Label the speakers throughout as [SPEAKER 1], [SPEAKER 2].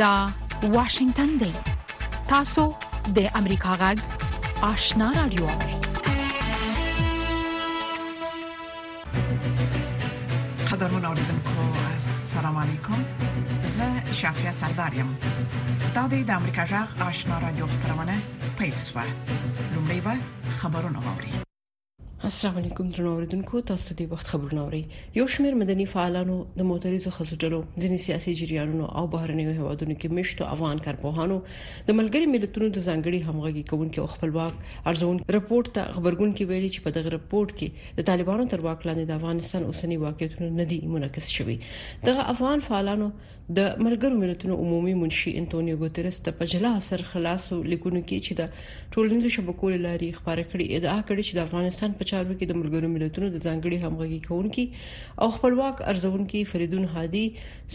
[SPEAKER 1] دا واشنگتن دی تاسو د امریکا غږ آشنا رادیو
[SPEAKER 2] قدرمن اوریدونکو السلام علیکم زه شافیا سردار یم دا د امریکا غږ آشنا رادیو خبرونه پیل شوه لومړی به خبرونه واوري
[SPEAKER 3] السلام علیکم درنو اوریدونکو تاسو ته د وخت خبرونه اوري یو شمېر مدني فعالانو د معترضو خزوټلو ځینې سیاسي جریانونو او بهرنیو هوادونو کې مشتو افغان کارپوهانو د ملګری ملتونو د ځانګړي همغږي کوونکو او خپلواک ارزون رپورت ته خبرګون کې ویلي چې په دغه رپورت کې د طالبانو تر واک لاندې د افغانستان اوسنی واقعیتونه نه دي منعکس شوي دغه افغان فعالانو د ملګرو ملتونو عمومي منشي انټونیو ګوتریس ته په جلا سر خلاصو لیکونو کې چې د ټولنیزو شبکو لاري خبره کړې ادعا کړې چې د افغانستان په چارو کې د ملګرو ملتونو د ځانګړي همغږي کونکي او خپلواک ارزونکي فریدون هادي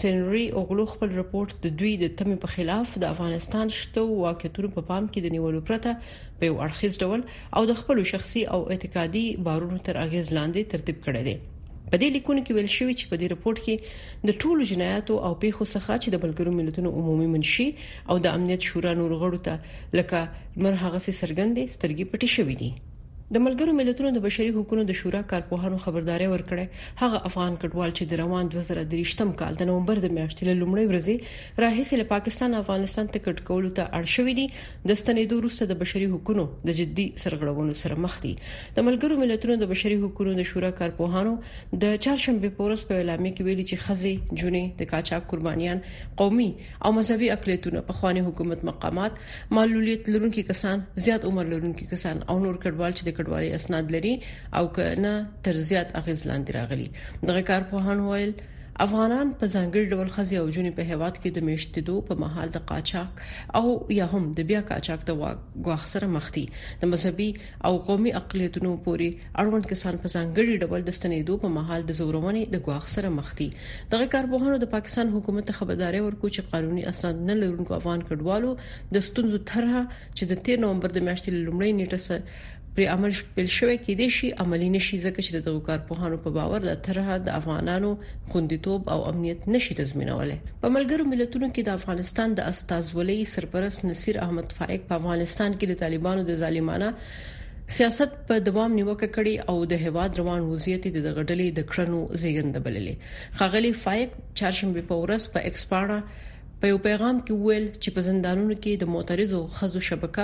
[SPEAKER 3] سینری او غلو خپل رپورت د دوی د تمې په خلاف د افغانستان شته واقعیتونو په پام کې د نیولو پرته په یو اړخیز ډول او د خپل شخصي او اعتقادي بارونو تر اغیز لاندې ترتیب کړی دی په دې لیکونو کې ویل شوی چې په دې رپورت کې د ټولو جنایاتو او پیښو څخه چې د ملګرو ملتونو عمومي منشي او د امنیت شورا نور غړو ته لکه مر هغه سي سرګندې سترګې پټې شوې دي د ملګرو ملتونو د بشري حقوقو د شورا کارپوهانو خبرداري ورکړه هغه افغان کډوال چې د روان 2023م کال د نومبر د میاشتې له لومړۍ ورځې راهیسې له پاکستان افغانستان ته کډ کولو ته اړ شوې دي د ستنېدو وروسته د بشري حقوقو د جدي سرغړونو سره مخ دي د ملګرو ملتونو د بشري حقوقو د شورا کارپوهانو د چهارشنبه په ورځ په اعلامیه کې ویلي چې خزي جونې د کاچاک قربانيان قومي او مذهبي اقلیتونه په خواني حکومت مقامات معلولیت لرونکي کسان زیات عمر لرونکي کسان او نور کډوال چې د کډوالۍ اسناد لري او کنه تر زیات اغیز لاندې راغلي دغه کارپوهانو ویل افغانان په ځانګړي ډول ښځې او جونې په هیواد کې د میشتیدو په مهال د قاچاق او یا هم د بیا قاچاق د واغ سره مخ دي د مذهبي او قومي اقلیتونو پوري اړوند کسان په ځانګړي ډول د ستنیدو په مهال د زورونې د غواغ سره مخ دي دغه کارپوهانو د پاکستان حکومت خبرداري ورکو چې قانوني اسناد نه لرونکو افغان کډوالو د ستونزو طرح چې د 13 نومبر د میاشتې لومړۍ نیټه سره پرې عمل پیل شوی کېدای شي عملی نشي ځکه چې دغه کارپوهانو په باور دا طرح د افغانانو خوندیتوب او امنیت نشي تضمینولای په ملګرو ملتونو کې د افغانستان د استازولۍ سرپرست نصیر احمد فائق په افغانستان کې د طالبانو د ظالمانه سیاست په دوام نیوکه کړې او د هواد روان وضعیت د دغه ډلې د کړنو زیږنده بللې خغلی فائق چارشنبه په ورځ په ایکسپاڼه په یو پیغام کې وویل چې په زندانونو کې د معترضو خزو شبکه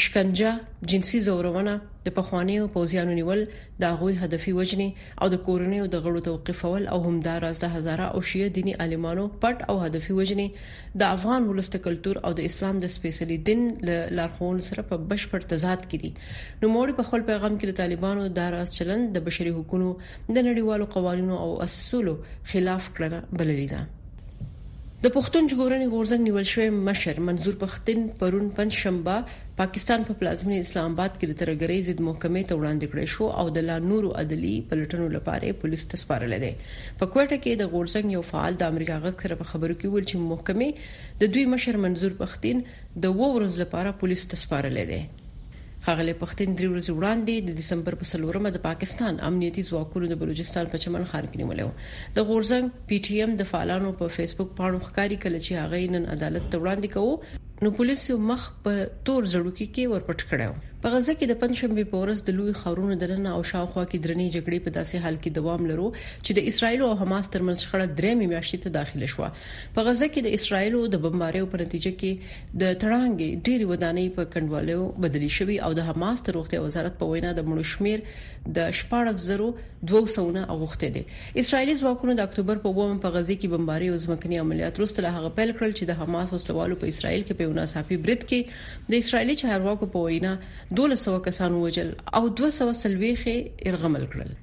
[SPEAKER 3] شکنجه جنسي زورونه د پخوانیو پوځیانو نیول د غوي هدفي وجنې او د کورنیو د غړو توقيفول او همداراز د هزاره او شیعه دیني عالمانو پټ او هدفي وجنې د افغان ولست کلچر او د اسلام د سپیشلی دین لارښوون سره په بشپړ تضاد کې دي نو مور په خپل پیغام کې د طالبانو د راز چلند د بشري حقوقو د نړیوالو قوانینو او اصولو خلاف کړنه بللی ده د پښتون ژغورنې غورځنګ نیول شوی مشر منظور پښتین پرون پنځشنبه پاکستان په پلازمینه اسلام آباد کې د ترګرۍ ضد محکمې ته وړاندې کړی شو او د لا نورو عدلی پلټنو لپاره پولیس ته سپارل دی په کوټه کې د غورځنګ یو فعال د امریکا غږ سره په خبرو کې ویل چې محکمې د دوی مشر منظور پښتین د وو ورځ لپاره پولیس ته سپارل دی ښاغلی پښتین درې ورځې وړاندې د دسمبر په څلورمه د پاکستان امنیتي ځواکونو د بلوچستان په چمن ښار کې نیولی و. د غورځنګ پي ټي ایم د فعالانو په فیسبوک پاڼو ښکاري کله چې هغه یې نن عدالت ته وړاندې کاوه، نو پولیسو مخ په تور زړوکي کې ورپټ کړی و. په غزه کې د پنجشنبې په ورځ د لوی ښارونو دننه او شاوخوا کې درنې جګړې په داسې حال کې دوام لرو چې د اسرایل او حماس ترمنځ شخړه درېمې میاشتې ته داخله شوه. په غزه کې د اسرایل د بمباریو په نتیجه کې د تړانګې ډېری ودانۍ په کنډوالیو بدلې شوې او د حماس د روغتیا وزارت په وینا د مړو شمیر د 14200 اوخته دي اسرایلی ځواکونو د اکتوبر په 2 په غزه کې بمباري او ځمکني عملیات وروسته له هغه پیل کړل چې د حماس وسلوالو په اسرایل کې په یو ناڅاپي برید کې د اسرایلی چارواکو په وینا 1200 کسان وژل او 200 سلويخي ارغمل کړل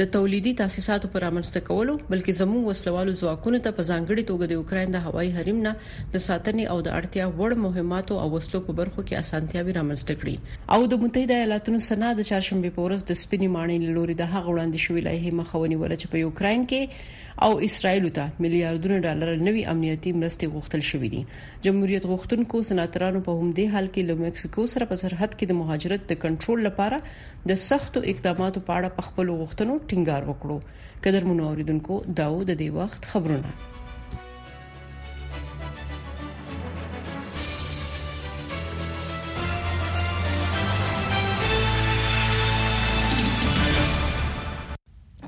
[SPEAKER 3] د تولیدي تاسیساتو پر رامنځته کولو بلکې زموږ وسلوالو ځواکونو ته په ځانګړي توګه د یوکرين د هوایي حریم نه د ساتنې او د اړتیا وړ مهماتو او وسلو په برخو کې اسانتیاوي رامنځته کړي او د متحده ایالاتونو سنا د چهارشنبې په ورځ د سپینې ماڼۍ له لوري د هغه وړاندې شوې لایحې مخه ونیوله چې په یوکرين کې او اسرایل ته میلیارډونه ډالر نوي امنیتي مرستې غوښتل شوې دي جمهوریت غوښتونکو سناتورانو په همدې حال کې له مکسیکو سره په سرحد کې د مهاجرت د کنټرول لپاره د سختو اقداماتو په اړه په خپل غوښتنو ټینګار وکړو قدر منو اوریدونکو داو د دې وخت خبرونه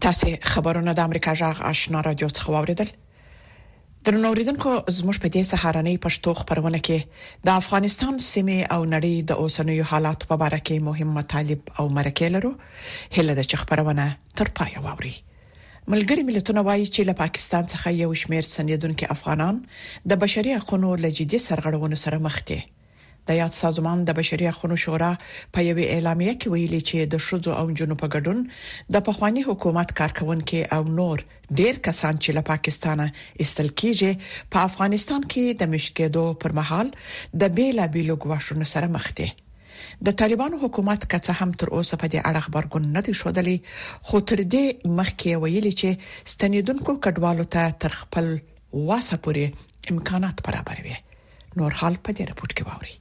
[SPEAKER 2] تاسو خبرونه د امریکا جغ آشنا رادیو څخه واوریدل درنو اوریدونکو زموږ په دې سهارنۍ پښتو خبرونه کې د افغانستان سیمه او نړۍ د اوسنوي حالات په اړه کې مهم مطالب او مرکې لرو هله د خبرونه تر پای ووري ملګری ملتونه وایي چې له پاکستان څخه یو شمیر سنیدونکو افغانان د بشري حقوقو لجدي سرغړونو سره مخ دي د یاد سازمان د بشري حقونو شورا په یوې اعلامیه کې ویلي چې د شوزو او جنو په ګډون د پخوانی حکومت کارکونکو او نور ډیر کسان چې له پاکستانه استل کیږي په افغانستان کې د مشکېدو پر مهال د بیلا بیلو غواښونو سره مخ دي د طالبانو حکومت که څه هم تر اوسه په دې اړه خبرګون نه دی شودلی خو تر دې مخکې ویلي چې ستنیدونکو کډوالو ته تر خپل واسه پورې امکانات برابروي نور حال په دې رپورت کې واوري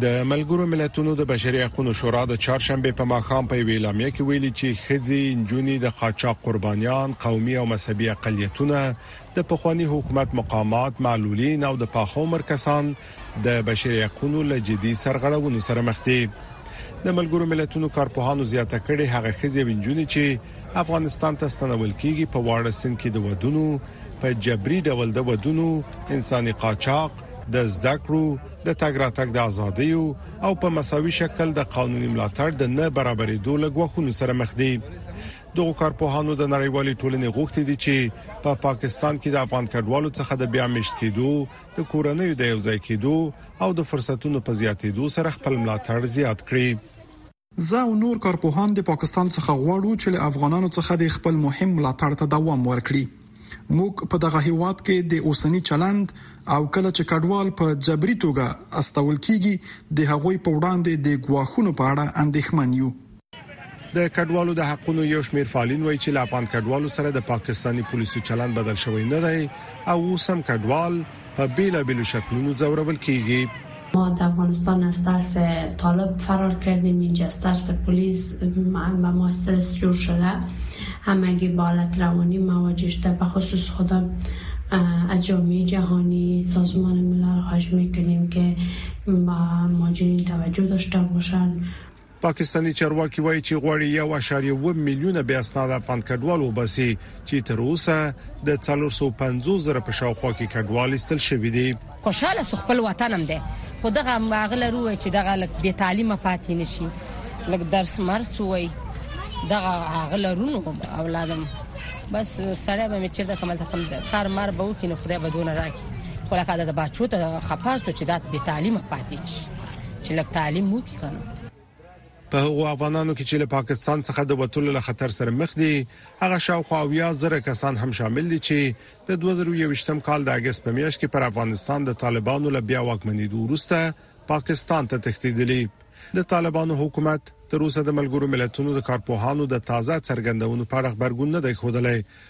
[SPEAKER 4] د ملګرو ملتونو د بشري حقوقو شورا د چهارشنبه په ماخام په ویل امیه کې ویلي چې خځې انجونې د قاچاق قربانيان قومي او مذهبي اقلیتونه د پخوانی حکومت مقامات معلولین او د پاخه عمر کسان د بشري حقوقو له جدي سرغړونو سره مخ دي د ملګرو ملتونو کارپوهانو زیاته کړې هغه خزې وینجونی چې افغانستان ته ستنول کیږي په واړه سن کې د ودونو په جبري ډول د ودونو انساني قاچاق د زده کړو د تګ راتګ د ازادۍ او په مساوي شکل د قانوني ملاتړ د نه برابرېدو لګوخونو سره مخ دي دغه کارپوهانو د نړیوالې ټولنې غوښتي دي چې په پا پاکستان کې د افغان کډوالو څخه د بیا مشت کېدو د کورنیو د یو ځای کېدو او د فرصتونو په زیاتېدو سره خپل ملاتړ زیات کړي
[SPEAKER 5] زه او نور کارپوهان د پاکستان څخه غواړو چې له افغانانو څخه د خپل مهم ملاتړ ته دوام ورکړي موږ په دغه هیواد کې د اوسنی چلند او کله چې کډوال په جبري توګه استول کیږي د هغوی په وړاندې د ګواښونو په اړه اندېښمن یو
[SPEAKER 4] د کډوالو د حقونو یو شمیر فعالین وایي چې له افغان کډوالو سره د پاکستاني پولیسو چلند بدل شوی نه دی او اوس هم کډوال په بیلا بیلو شکلونو ځورول کیږي
[SPEAKER 6] ما از افغانستان از ترس طالب فرار کردیم اینجا از ترس پلیس به ما استرس جور شده همگی به حالت روانی مواجه شده به خصوص خودم از جامعه جهانی سازمان ملل خواهش میکنیم که با ماجرین توجه داشته باشند
[SPEAKER 4] پاکستاني چارواکي وايي چې غواړي یو اعشاریه اووه میلیونه بې اسناده افغان کډوال وباسي چې تر اوسه د څلور سوه او پنځوس زره په شاوخوا کې کډوال ایستل شوي دي.
[SPEAKER 7] خوشاله سو خپل وطن هم دی خو دغه هغه لرو چې دغه لږ بې تعلیمه پاتې نه شي لږ درس مرس وای دغه هغه لرونو اولادم بس سړی به مې چې د کمل تکم کار مار به وکړي نو خدای به دونه راکړي خو لکه د باچو ته خپاستو چې دات بې تعلیمه پاتې شي چې لږ تعلیم وکړي
[SPEAKER 4] په هغو افغانانو کې چې له پاکستان څخه د وټولو له خطر سره مخ دي هغه شاوخوا اویا زره کسان هم شامل دي چې د 2021م کال د اگست په میاشت کې پر افغانستان د طالبانو له بیا واکمنېدو وروسته پاکستان ته تښتېدلي د طالبانو حکومت تر اوسه د ملګرو ملتونو د کارپوهانو د تازه څرګندونو په اړه خبرګون نه دی ښودلی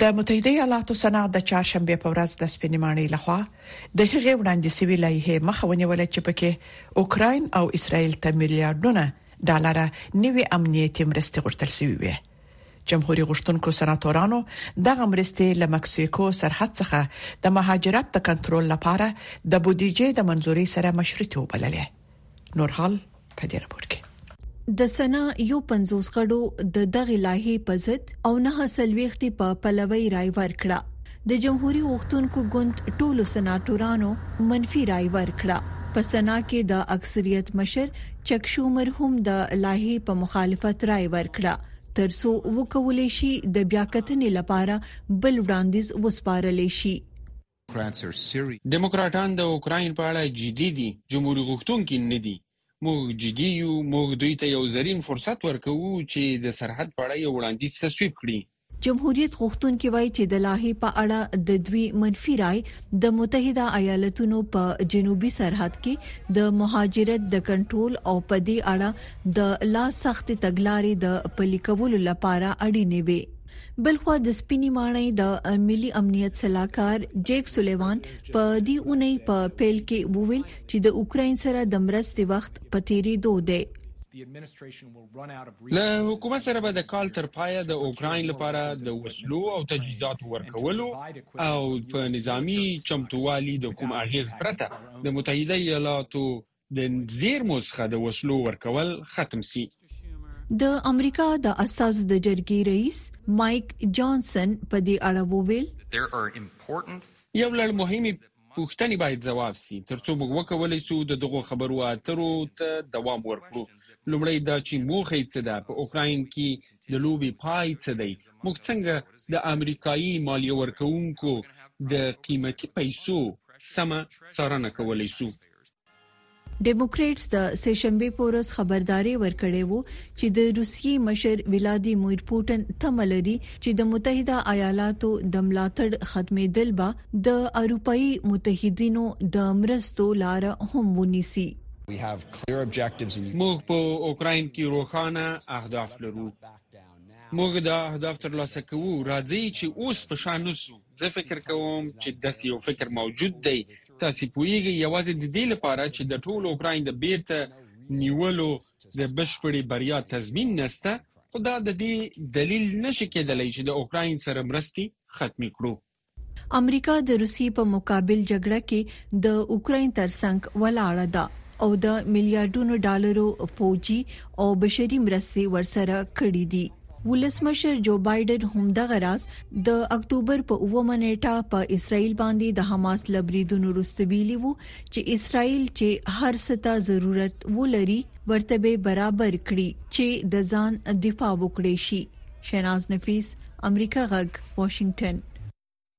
[SPEAKER 4] د
[SPEAKER 2] متحده ایالاتو سنا د چهارشنبه په ورځ د سپینې ماڼۍ لخوا د هغې وړاندې شوی لایحه مخه ونیول چې پکې اوکرين او اسرائیل ته میلیارډونه ډالر نوي امنیتي مرستې غوښتل شوې وي جمهوریت غوښتونکو سناتورانو دغه مرستې له مکسیکو سرحد څخه د مهاجرت د کنټرول لپاره د بودیجې د منځوري سره مشروط وبللې نور حال په دې راپور کې
[SPEAKER 8] د سنا یو 50 غړو د دغه لاهي په ضد او نه سلويختي په پلوي رائے ورکړه د جمهوریت غوښتونکو ګوند ټولو سناتورانو منفي رائے ورکړه په سنا کې د اکثریت مشر چک شومر هم د لاهي په مخالفت رائے ورکړه ترڅو وکول شي د بیا کتنې لپاره بل وړاندیز وسپارل شي
[SPEAKER 9] دموکراټان د اوکراین په اړه جدي دي، جمهوري غوښتونکي نه دي. موږ جدي یو، موږ دوی ته یو زرین فرصت ورکوو چې د سرحد په اړه یو وړاندیز تصویب کړي.
[SPEAKER 8] جمهوریت غوښتونکي وايي چې د لاهې په اړه د دوی منفي رای د متحده ایالتونو په جنوبي سرحد کې د مهاجرت د کنټرول او په دې اړه د لا سختې تګلارې د پلي کولو لپاره اړینې وې. بلخوا د سپینی ماڼۍ د ملي امنیت سلاکار جیک سولیوان په دې اونۍ په پیل کې وویل چې د اوکرين سره د مرستې وخت په تیری دو دی
[SPEAKER 9] له حکومت سره به د کال تر پایه د اوکراین لپاره د وسلو او تجهیزاتو ورکولو او په نظامی چمتووالي د کوم اغیز پرته د متحده ایالاتو د زیرمو څخه د وسلو ورکول ختم سي
[SPEAKER 8] د امریکا د اساسو د جرګې رئیس مایک جانسن په دې اړه وویل
[SPEAKER 9] یو لړ مهمه پوښتنې باید ځواب سي ترڅو موږ وکولای شو د دغو خبرو اترو ته دوام ورکړو لومړی دا چې موخه یې څه ده په اوکراین کې د لوبي پای څه دی موږ څنګه د امریکایي مالیه ورکوونکو د قیمتي پیسو سمه څارنه کولای شو
[SPEAKER 8] ډیموکریټس د سېشنبه پورس خبرداري ورکړې وو چې د روسیې مشر ولادیمیر پوتین تم لري چې د متحده ایالاتو د ملاتړ ختمېدل به د اروپאי متحدینو د مرستو لار هم ونیسي
[SPEAKER 9] موږ په اوکرين کې روښانه اهداف لرو موږ دا اهداف ترلاسه کوو راځي چې اوس په شان نوسو زه فکر کوم چې داسې یو فکر موجود دی تاسې پوهیږئ یوازې د دې لپاره چې د ټول اوکراین د بیرته نیولو د بشپړې بریا تضمین نسته خو دا د دې دلیل نشي کېدلی چې د اوکراین سره مرستي ختمې کړو
[SPEAKER 8] امریکا د روسیې په مقابل جګړه کې د اوکرين ترڅنګ ولاړه ده او د میلیارډونو ډالرو فوجي او بشري مرستې ورسره کړې دي ولسمشر جو بایډن هم دغه راز د اکتوبر په 9 نیټه په اسرایل باندې د حماس لبریدونو رستبیلی وو چې اسرایل چې هر څه ته ضرورت ولري ورته به برابر کړي چې د ځان دفاع وکړي شي شیناز نفیس امریکا غږ واشنگټن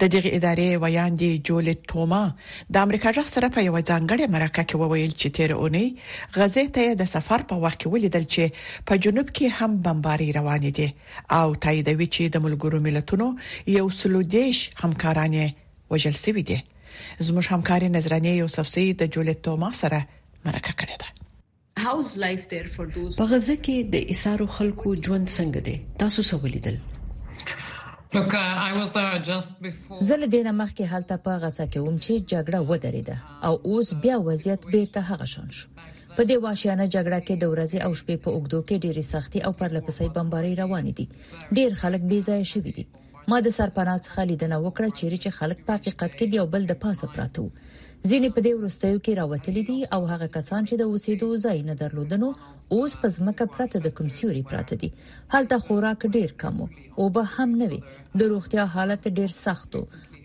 [SPEAKER 10] د
[SPEAKER 2] دغې ادارې ویاندې جولیت توما د امریکا جغ سره په یو ځانګړي مرکه کې وویل چې تیر اونۍ غزه ته د سفر په وخت کې ولیدل چې په جنوب کې هم بمباری روان دي او تاییدوي چې د ملګرو ملتونو یو سلو دیش همکاران وژل شوی دي زموږ همکاري نظرانه یوسفزۍ د جولیت توما سره مرکه کړې ده
[SPEAKER 3] په غزه کې د ایسارو خلکو ژوند څنګه دی تاسو څه ولیدل؟
[SPEAKER 11] زه له دې نه مخکې هلته په غزه کې وم چې جګړه ودرېده او اوس بیا وضعیت بیرته هغه شان شو په دې واشیانه جګړه کې د ورځې او شپې په اوګدو کې ډېری سختي او پرلپسې بمبارۍ روانې دي ډېر خلک بې ځای شوي دي ما د سرپناه څخه لیدنه وکړه چیرې چې خلک په حقیقت کې یو بل د پاسه پراته وو ځینې په دې ورستیو کې راوتلي دي او هغه کسان چې د اوسېدو ځای نه درلودنو اوس په ځمکه پرته د کوم سیوري پراته دي هلته خوراک ډیر کم او به هم نه وي د روغتیا حالت ډیر سخت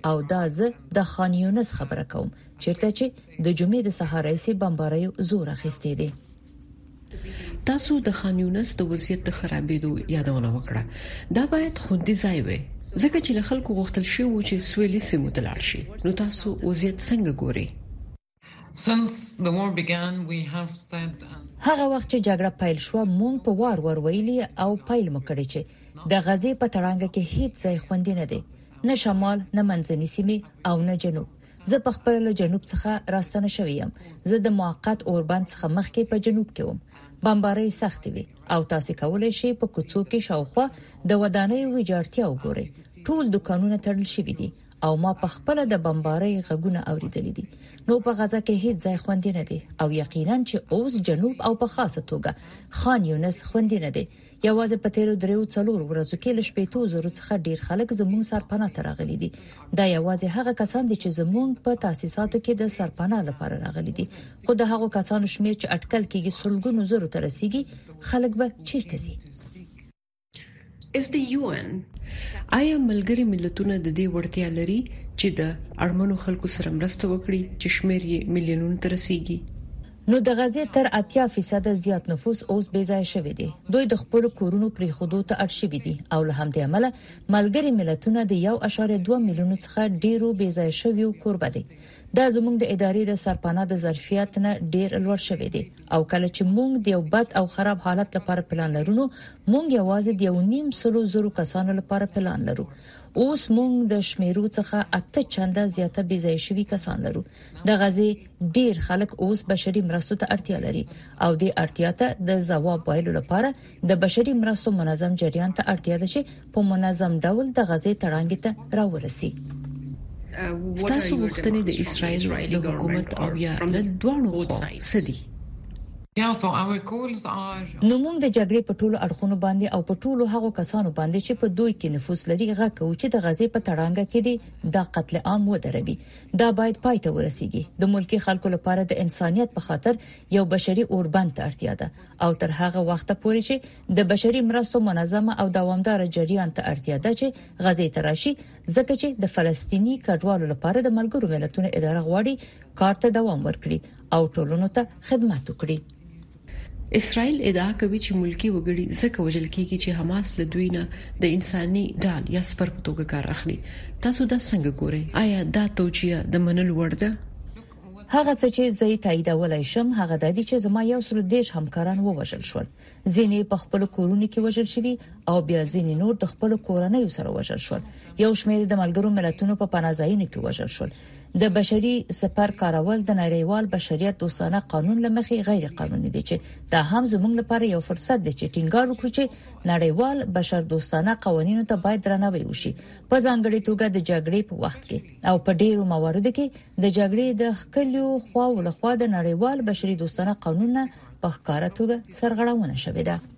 [SPEAKER 11] او دا زه د خان یونس خبره کوم چیرته چې د جمعې د سهار رئیسې بمباریو زور اخیستې دي
[SPEAKER 3] تاسو د خان یونس د وضعیت د خرابېدو یادونه وکړه. دا باید خوندي ځای وي، ځکه چې له خلکو غوښتل شوي وو چې سویلي سیمو ته لاړ شي. نو تاسو وضعیت څنګه ګورئ؟
[SPEAKER 11] هغه وخت چې جګړه پیل شوه، موږ په وار وار ویلي او پیل مو کړي چې د غزې په تړانګه کې هیڅ ځای خوندي نه دی، نه شمال، نه منځنۍ سیمې او نه جنوب. زه په خپل له جنوب څخه راستنه شوې يم زه د موقت اوربند څخه مخکې په جنوب کې وم بمبارۍ سختې وي او تاسو کولای شئ په کوڅو کې شاوخوا د ودانیو ویجاړتیا وګورئ ټول دکانونه تړل شوي دي او ما په خپل د بمبارۍ غږونه اوریدل دي نو په غزا کې هیڅ ځای خوندې نه دي او یقینا چې اوس جنوب او په خاصه توګه خان یونس خوندې نه دي یوازې په تیرو دریو څلور ورځو کې له شپېتو زرو څخه ډیر خلک زموږ سرپناه ته راغلي دي دا یوازې هغه کسان دي چې زموږ په تاسیساتو کې د سرپناه لپاره راغلي دي خو د هغو کسانو شمیر چې اټکل کیږي سلګونو زرو ته رسیدي خلک به چیرته ځي
[SPEAKER 3] Is the UN آیا ملګری ملتونه د دې وړتیا لري چې د اړمنو خلکو سره مرسته وکړي چې شمیر یې ملیونونو ته رسیږي
[SPEAKER 11] نو د غزې تر اتیا فیصده زیات نفوس اوس بې ځایه شوی دی. دوی د خپلو کورونو پرېښودو ته اړ شوي دي او له همدې امله ملګري ملتونه د یو اعشاریه دوه میلیونو څخه ډېرو بې ځایه شویو کوربه دی. دا زموږ د ادارې د سرپناه د ظرفیت نه ډېر لوړ شوی دی او کله چې موږ د یو بد او خراب حالت لپاره پلان لرونو موږ یوازې د یو نیم سلو زرو کسانو لپاره پلان لرو. اوس موږ د شمیرو څخه اته چنده زیاته بې ځایه شوي کسان لرو. د غزې ډیر خلک اوس بشري مرستو ته اړتیا لري او د اړتیا ته د ځواب ویلو لپاره د بشري مرستو منظم جریان ته اړتیا ده چې په منظم ډول د غزې تړانګې ته راورسي
[SPEAKER 3] ستاسو غوښتنې د اسرایل د حکومت او یا له دوه خو سدي
[SPEAKER 11] نو موږ د جګړې په ټولو اړخونو باندې او په ټولو هغو کسانو باندې چې په دوی کې نفوس لري غږ کوو چې د غزې په تړانګه کې دي دا قتل عام ودروي دا باید پای ته ورسیږي د ملکی خلکو لپاره د انسانیت په خاطر یو بشري اوربند ته اړتیا ده او تر هغه وخت پورې چې د بشري مرستو منظمه او دوامدار جریان ته اړتیا ده چې غزې ته راشي ځکه چې د فلسطینی کډوالو لپاره د ملګرو ملتونو اداره غواړي کار ته دوام ورکړي او ټولونو ته خدمت وکړي
[SPEAKER 3] اسراییل ادعا کوي چې ملکي وګړي ځکه وژل کیږي چې حماس له دوی نه د انساني ډال یا سپر په توګه کار اخلي تاسو دا څنګه ګورئ آیا دا توجیه د منلو وړ ده
[SPEAKER 11] هغه څه چې زه یې تاییدولای شم هغه دا دي چې زما یو سل دیش همکاران ووژل شول ځینې په خپل کورونو کې وژل شوي او بیا ځینې نور د خپل کورنۍ سره وژل شول یو شمېر د ملګرو ملتونو په پناځایونو کې وژل شول د بشري سپر کارول د نړیوال بشریت دوستانه قانون لمخې غیر قانوني دي چې دا هم زموږ لپاره یو فرصت دی چې ټینګار وکړو چې نړیوال بشر دوستانه قوانینو ته باید درناوی وشي په ځانګړي توګه د جګړې په وخت کې او په ډیرو مواردو کې د جګړې د خکلیو خواو لخوا د نړیوال بشري دوستانه قانون نه په ښکاره توګه سرغړونه شوې ده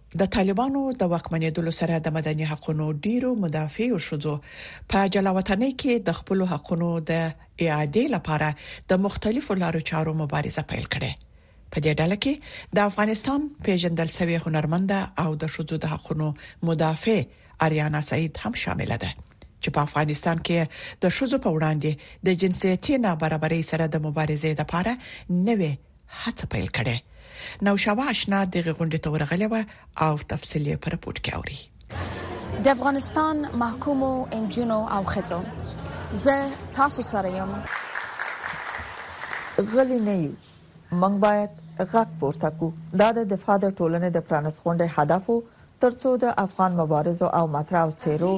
[SPEAKER 12] د
[SPEAKER 2] طالبانو د واکمنیدلو سره د مدني حقوقو ډیرو مدافع شوو په جلاوطنۍ کې د خپل حقوقو د اعادې لپاره د مختلفو لارو چارو مبارزه پیل کړې په دې ډله کې د افغانستان پیژندل شوی هنرمند او د شوو د حقوقو مدافع اریانا سعید هم شامل ده چې په افغانستان کې د شوو په وړاندې د جنسيتي نابرابرۍ سره د مبارزې لپاره نوې هڅه پیل کړې نوشابه آشنا دغه غونډه ته ورغلې و او تفصیل یې پر پورت کې اوري
[SPEAKER 13] د افغانستان محکومو انجونو او خزو زه تاسو سره یم
[SPEAKER 14] غلی نه یو موږ باید غږ پورته کو دا د دفاع د ټولنې د پرانس غونډې هدف او تر څو د افغان مبارزو او مطرحو څیرو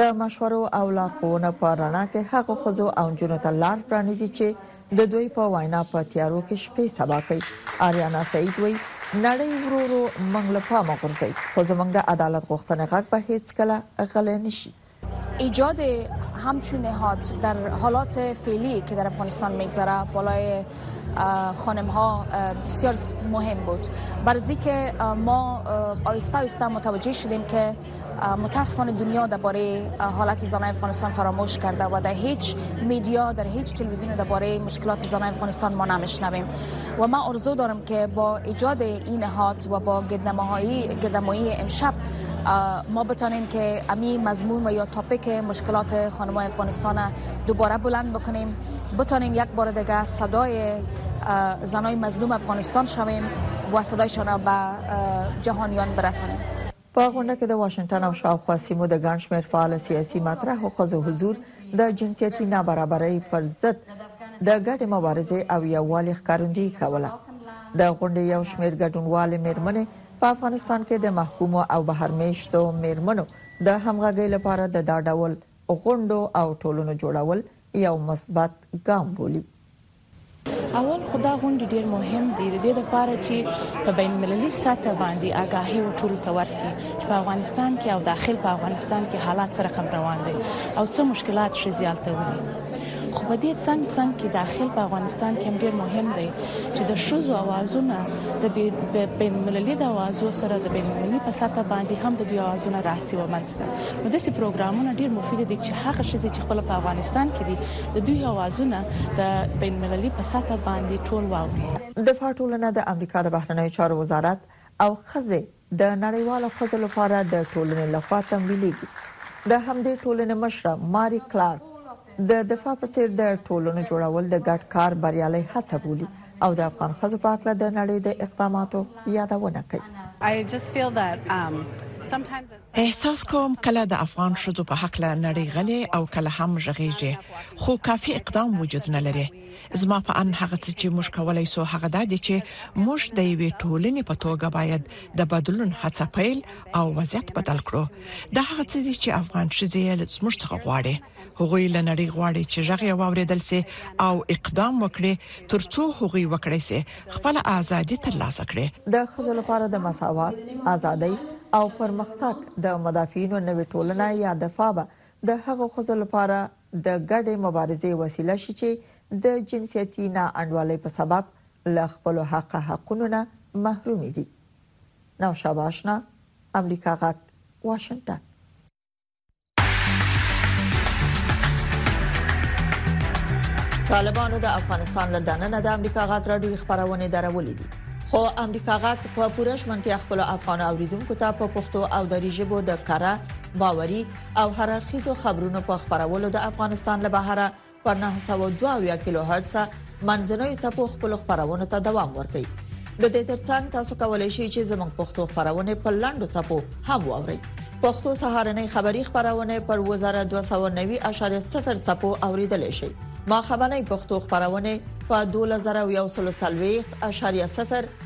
[SPEAKER 14] د مشورو او لارښوونو په رڼا کې هغه خزو او جنو ته لار پرانیزي چې د دوی په وینا په تیارو کې شپې سبا کوي اریانا سعید وایي نړۍ ورورو منګ له پامه غورځي خو زمونږ د عدالت غوښتنې غږ به هیڅ کله غلې نشي
[SPEAKER 13] ایجاد همچون نهاد در حالات فعلی که در افغانستان میگذره بالای خانم ها بسیار مهم بود برزی که ما آیسته آیسته متوجه شدیم که متاسفانه دنیا درباره حالت زنان افغانستان فراموش کرده و در هیچ میدیا در هیچ تلویزیون درباره مشکلات زنان افغانستان ما نمیشنویم و ما آرزو دارم که با ایجاد این نهاد و با گردمایی امشب ما بتانیم که امی مضمون و یا تاپیک مشکلات خانمای افغانستان دوباره بلند بکنیم بتانیم یک بار دیگه صدای زنای مظلوم افغانستان شویم و صدایشان را به جهانیان برسانیم
[SPEAKER 14] په غونډه کې د واشنگټن او شاوخوا سیمو د ګڼ شمېر فعال سیاسي مطرح او خزو حضور د جنسيتي نابرابرۍ پر ضد د ګډې مبارزې او یووالي ښکارندوی کوله د غونډې یو شمېر ګډونوال مېرمنې په افغانستان کې د محکومو او بهر مېشتو مېرمنو د همغږۍ لپاره د دا ډول غونډو او ټولنو جوړول یو مثبت ګام بولي.
[SPEAKER 15] اول خو دا غونډې ډېر مهم دي د دې لپاره چې په بین المللي سطح باندې اګاهي ټولو ته ورکړي چې په افغانستان کې او داخل په افغانستان کې حالات څه رقم روان دي او څه مشکلات ښځې هلته ویني. خو په دې څنګ څنګ کې داخل په افغانستان کې هم ډیر مهم دی چې د شوزو اوازونه د بین المللي د اوازو سره د بین المللي په سطح باندې هم د دوی اوازونه راسي ومنځته نو داسې پروګرامونه ډیر مفید دي چې هغه شزه چې خپل په افغانستان کې دي د دوی اوازونه د بین المللي په سطح باندې ټول واوري
[SPEAKER 14] دفاع ټولنه د امریکا د بهرنیو چارو وزارت او خزه د نړیوالو ښځو لپاره د ټولنې لخوا تمویلېږي. د همدې ټولنې مشره ماري کلارک د دفاع په څېر د ټولنو جوړول د ګډ کار بریالۍ هڅه بولي او د افغان ښځو په هکله د نړۍ د اقداماتو یادونه کوي.
[SPEAKER 2] احساس کوم کله د افغان ښځو په هکله نړۍ غلې او کله هم غږېږي، خو کافي اقدام وجود نه لري. زما په اند هغه څه چې موږ کولای شو هغه دا دي چې موږ د یوې ټولنې په توګه باید د بدلون هڅه پیل او وضعیت بدل کړو دا هغه څه دي چې افغان شزې زموږ څخه غواړي هغوی له نړۍ غواړي چې ژغ یې واوریدل شي او اقدام وکړي ترڅو هغوی وکړي شي خپل ازادي ترلاسه کړي
[SPEAKER 14] د خزو لپاره د مساوات ازادۍ او پرمختګ د مدافعینو نوې ټولنه یا دفاع به د هغو ښځو لپاره د ګډې مبارزې وسیله شي چې د جنسیتي نا انډوالۍ په سبب له خپل حق حقونو نه محروم دي نو شاباشنا امریکا غک واشنگټن طالبانو د افغانستان له دننه د امریکا غاک راډیو خبرونه درولې دي خو امریکا غاک په پوره شمنتیا خپل افغان اوریدونکو ته په پښتو او دری ژبه د کاره باوري او هر اړخیزو خبرونو په خبرولو د افغانستان له بهره پر 902 کیلو هرتز منځنوي سپو خپل خبرونه ته دوام ورکړي د دې ترڅنګ تاسو کولی شئ چې زموږ پښتو خبرونه په لاندو چپو هم واورئ پښتو سهارنې خبری خبرونه پر وزارت 290.0 چپو اوریدل شي ما خبرنې پښتو خبرونه په 2140.0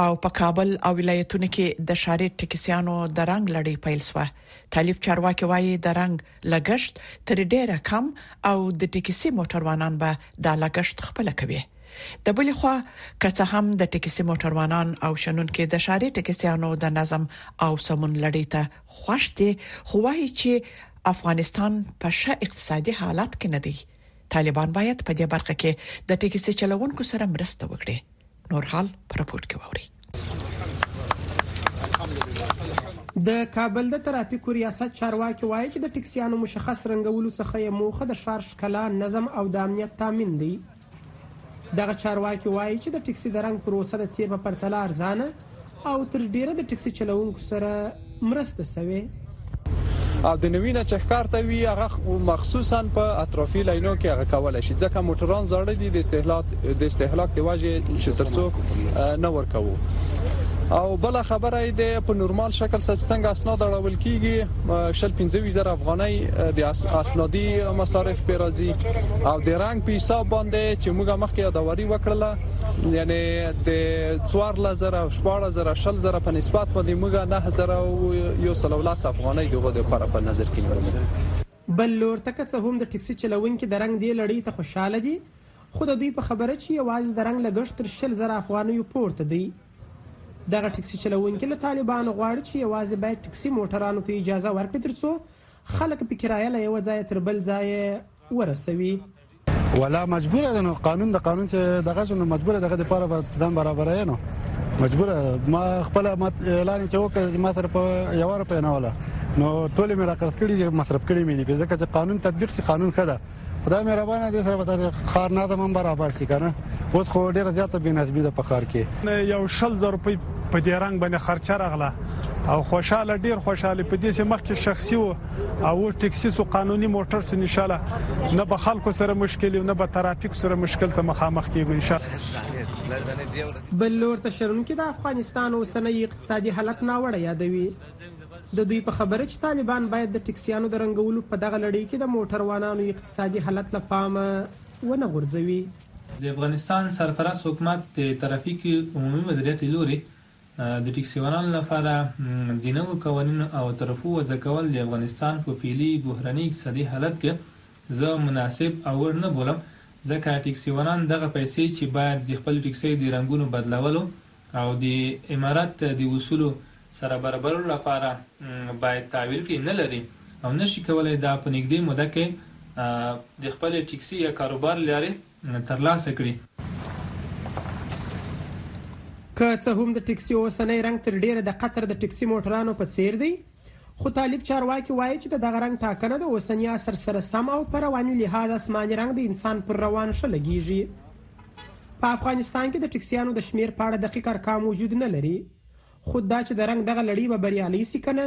[SPEAKER 14] او
[SPEAKER 2] په کابل او ولایتونو کې د شارید ټکسیانو د رنګ لړۍ پیل شوه. طالب چارواکي وايي، د رنګ لګښت تر ډېره کم او د ټکسي موټروانان به دا لګښت خپله کوي. د بلې خوا که څه هم د ټکسي موټروانان او شنونکي د شارې ټکسیانو د نظم او سمون لړۍ ته خوښ دي، خو وايي چې افغانستان په ښه اقتصادي حالت کې نه دی. طالبان باید په دې برخه کې د ټکسي چلوونکو سره مرسته وکړي نور حال پر رپورت کې ووري
[SPEAKER 16] د کابل د ترافیکو ریاست چارواکي وایي چې د ټکسیانو مشخص رنګولو څخه یې موخه د ښار ښکلا نظم او د امنیت تامین دی دغه چارواکي وایي چې د ټکسي د رنګ پروسه د تیر په پرتله ارزانه او تر ډیره د ټکسي چلوونکو سره مرسته شوې
[SPEAKER 17] او د نوی نه چهکار ته وی هغه مخصوصا په اطرافي لاینو کې هغه کول شي ځکه موټران زړه دي د استهلاک د استهلاک دی واجه چې ترڅو نه ورکوو او بل خبره دی په نورمال شکل سره څنګه اسناد اړول کیږي شل 15 زره افغانۍ د اسنادي مصارف پیرازي او د رنگ په حساب باندې چې موږ مخکې یادواري وکړله یعنی د 14000 14000 10000 په نسبت باندې موږ 9110 افغانۍ دغه د لپاره په نظر کې نیولې
[SPEAKER 16] بل لور ته که څه هم د ټکسي چلوونکي د رنګ دې لړۍ ته خوشاله دي خو د دوی په خبره چې یوازې د رنګ لګښت تر شل زره افغانیو پورته دی دغه ټکسي چلوونکي له طالبانو غواړي چې یوازې باید ټکسي موټرانو ته اجازه ورکړي ترڅو خلک په کرایه له یو ځای تر بل ځای ورسوي
[SPEAKER 18] ولا مجبوره ده نو قانون د قانون چې دغه شنو مجبوره دغه د پاره بدن برابرې نو مجبوره ما خپل اعلان چې وکړ ما سره په یو روپې نه ولا نو ټول مې راکړت کړي دي مصرف کړي مې دي ځکه چې قانون تطبیق سي قانون خدا خدای مهربانه دې سره به خار نه دمن برابر شي کنه اوس خو ډیره زیاته بنسبی ده په خار کې
[SPEAKER 19] یو شل زر روپۍ په دې رنګ باندې خرچه راغله او خوشاله ډیر خوشاله په دې سه مخکې شخصي وو او ټکسي سو قانوني موټر سو ان شاء الله نه به خلکو سره مشکل نه به ترافیک سره مشکل ته مخامخ کیږو ان شاء الله
[SPEAKER 16] بل لور ته شرونکي د افغانستان اوسنۍ اقتصادي حالت ناوړه یادوي د دوی په خبره چې طالبان باید د ټکسیانو د رنګولو په دغه لړۍ کې د موټروانانو اقتصادي حالت له پامه ونه غورځوي.
[SPEAKER 20] د افغانستان سرپرست حکومت د ترافیک عمومي مدیریت له لوري د ټیکسیوالانو لپاره د نوو قوانینو او طرفو وضع کول د افغانستان په فعلي بحراني اقتصادي حالت کې زه مناسب او اړ نه بولم، ځکه ټیکسیوالان دغه پیسې چې باید د خپلو ټیکسیو د رنګونو بدلولو او د امارت د اصولو سره برابرولو لپاره باید تحویل کړي، نه لري او نه شي کولای دا په نږدې موده کې د خپلې ټیکسي یا کاروبار له لارې ترلاسه کړي.
[SPEAKER 16] که څه هم د ټکسي اوسنی رنګ تر ډیره د قطر د ټکسي موټرانو په څیر دی، خو طالب چارواکي وایي چې د دغه رنګ ټاکنه د اوسني عصر سره سم او په رواني لحاظ اسماني رنګ د انسان پر روان ښه لګیږي. په افغانستان کې د ټکسیانو د شمیر په اړه دقیق ارقام وجود نه لري. خود دا چې د رنګ دغه لړۍ به بریالۍ شي که نه،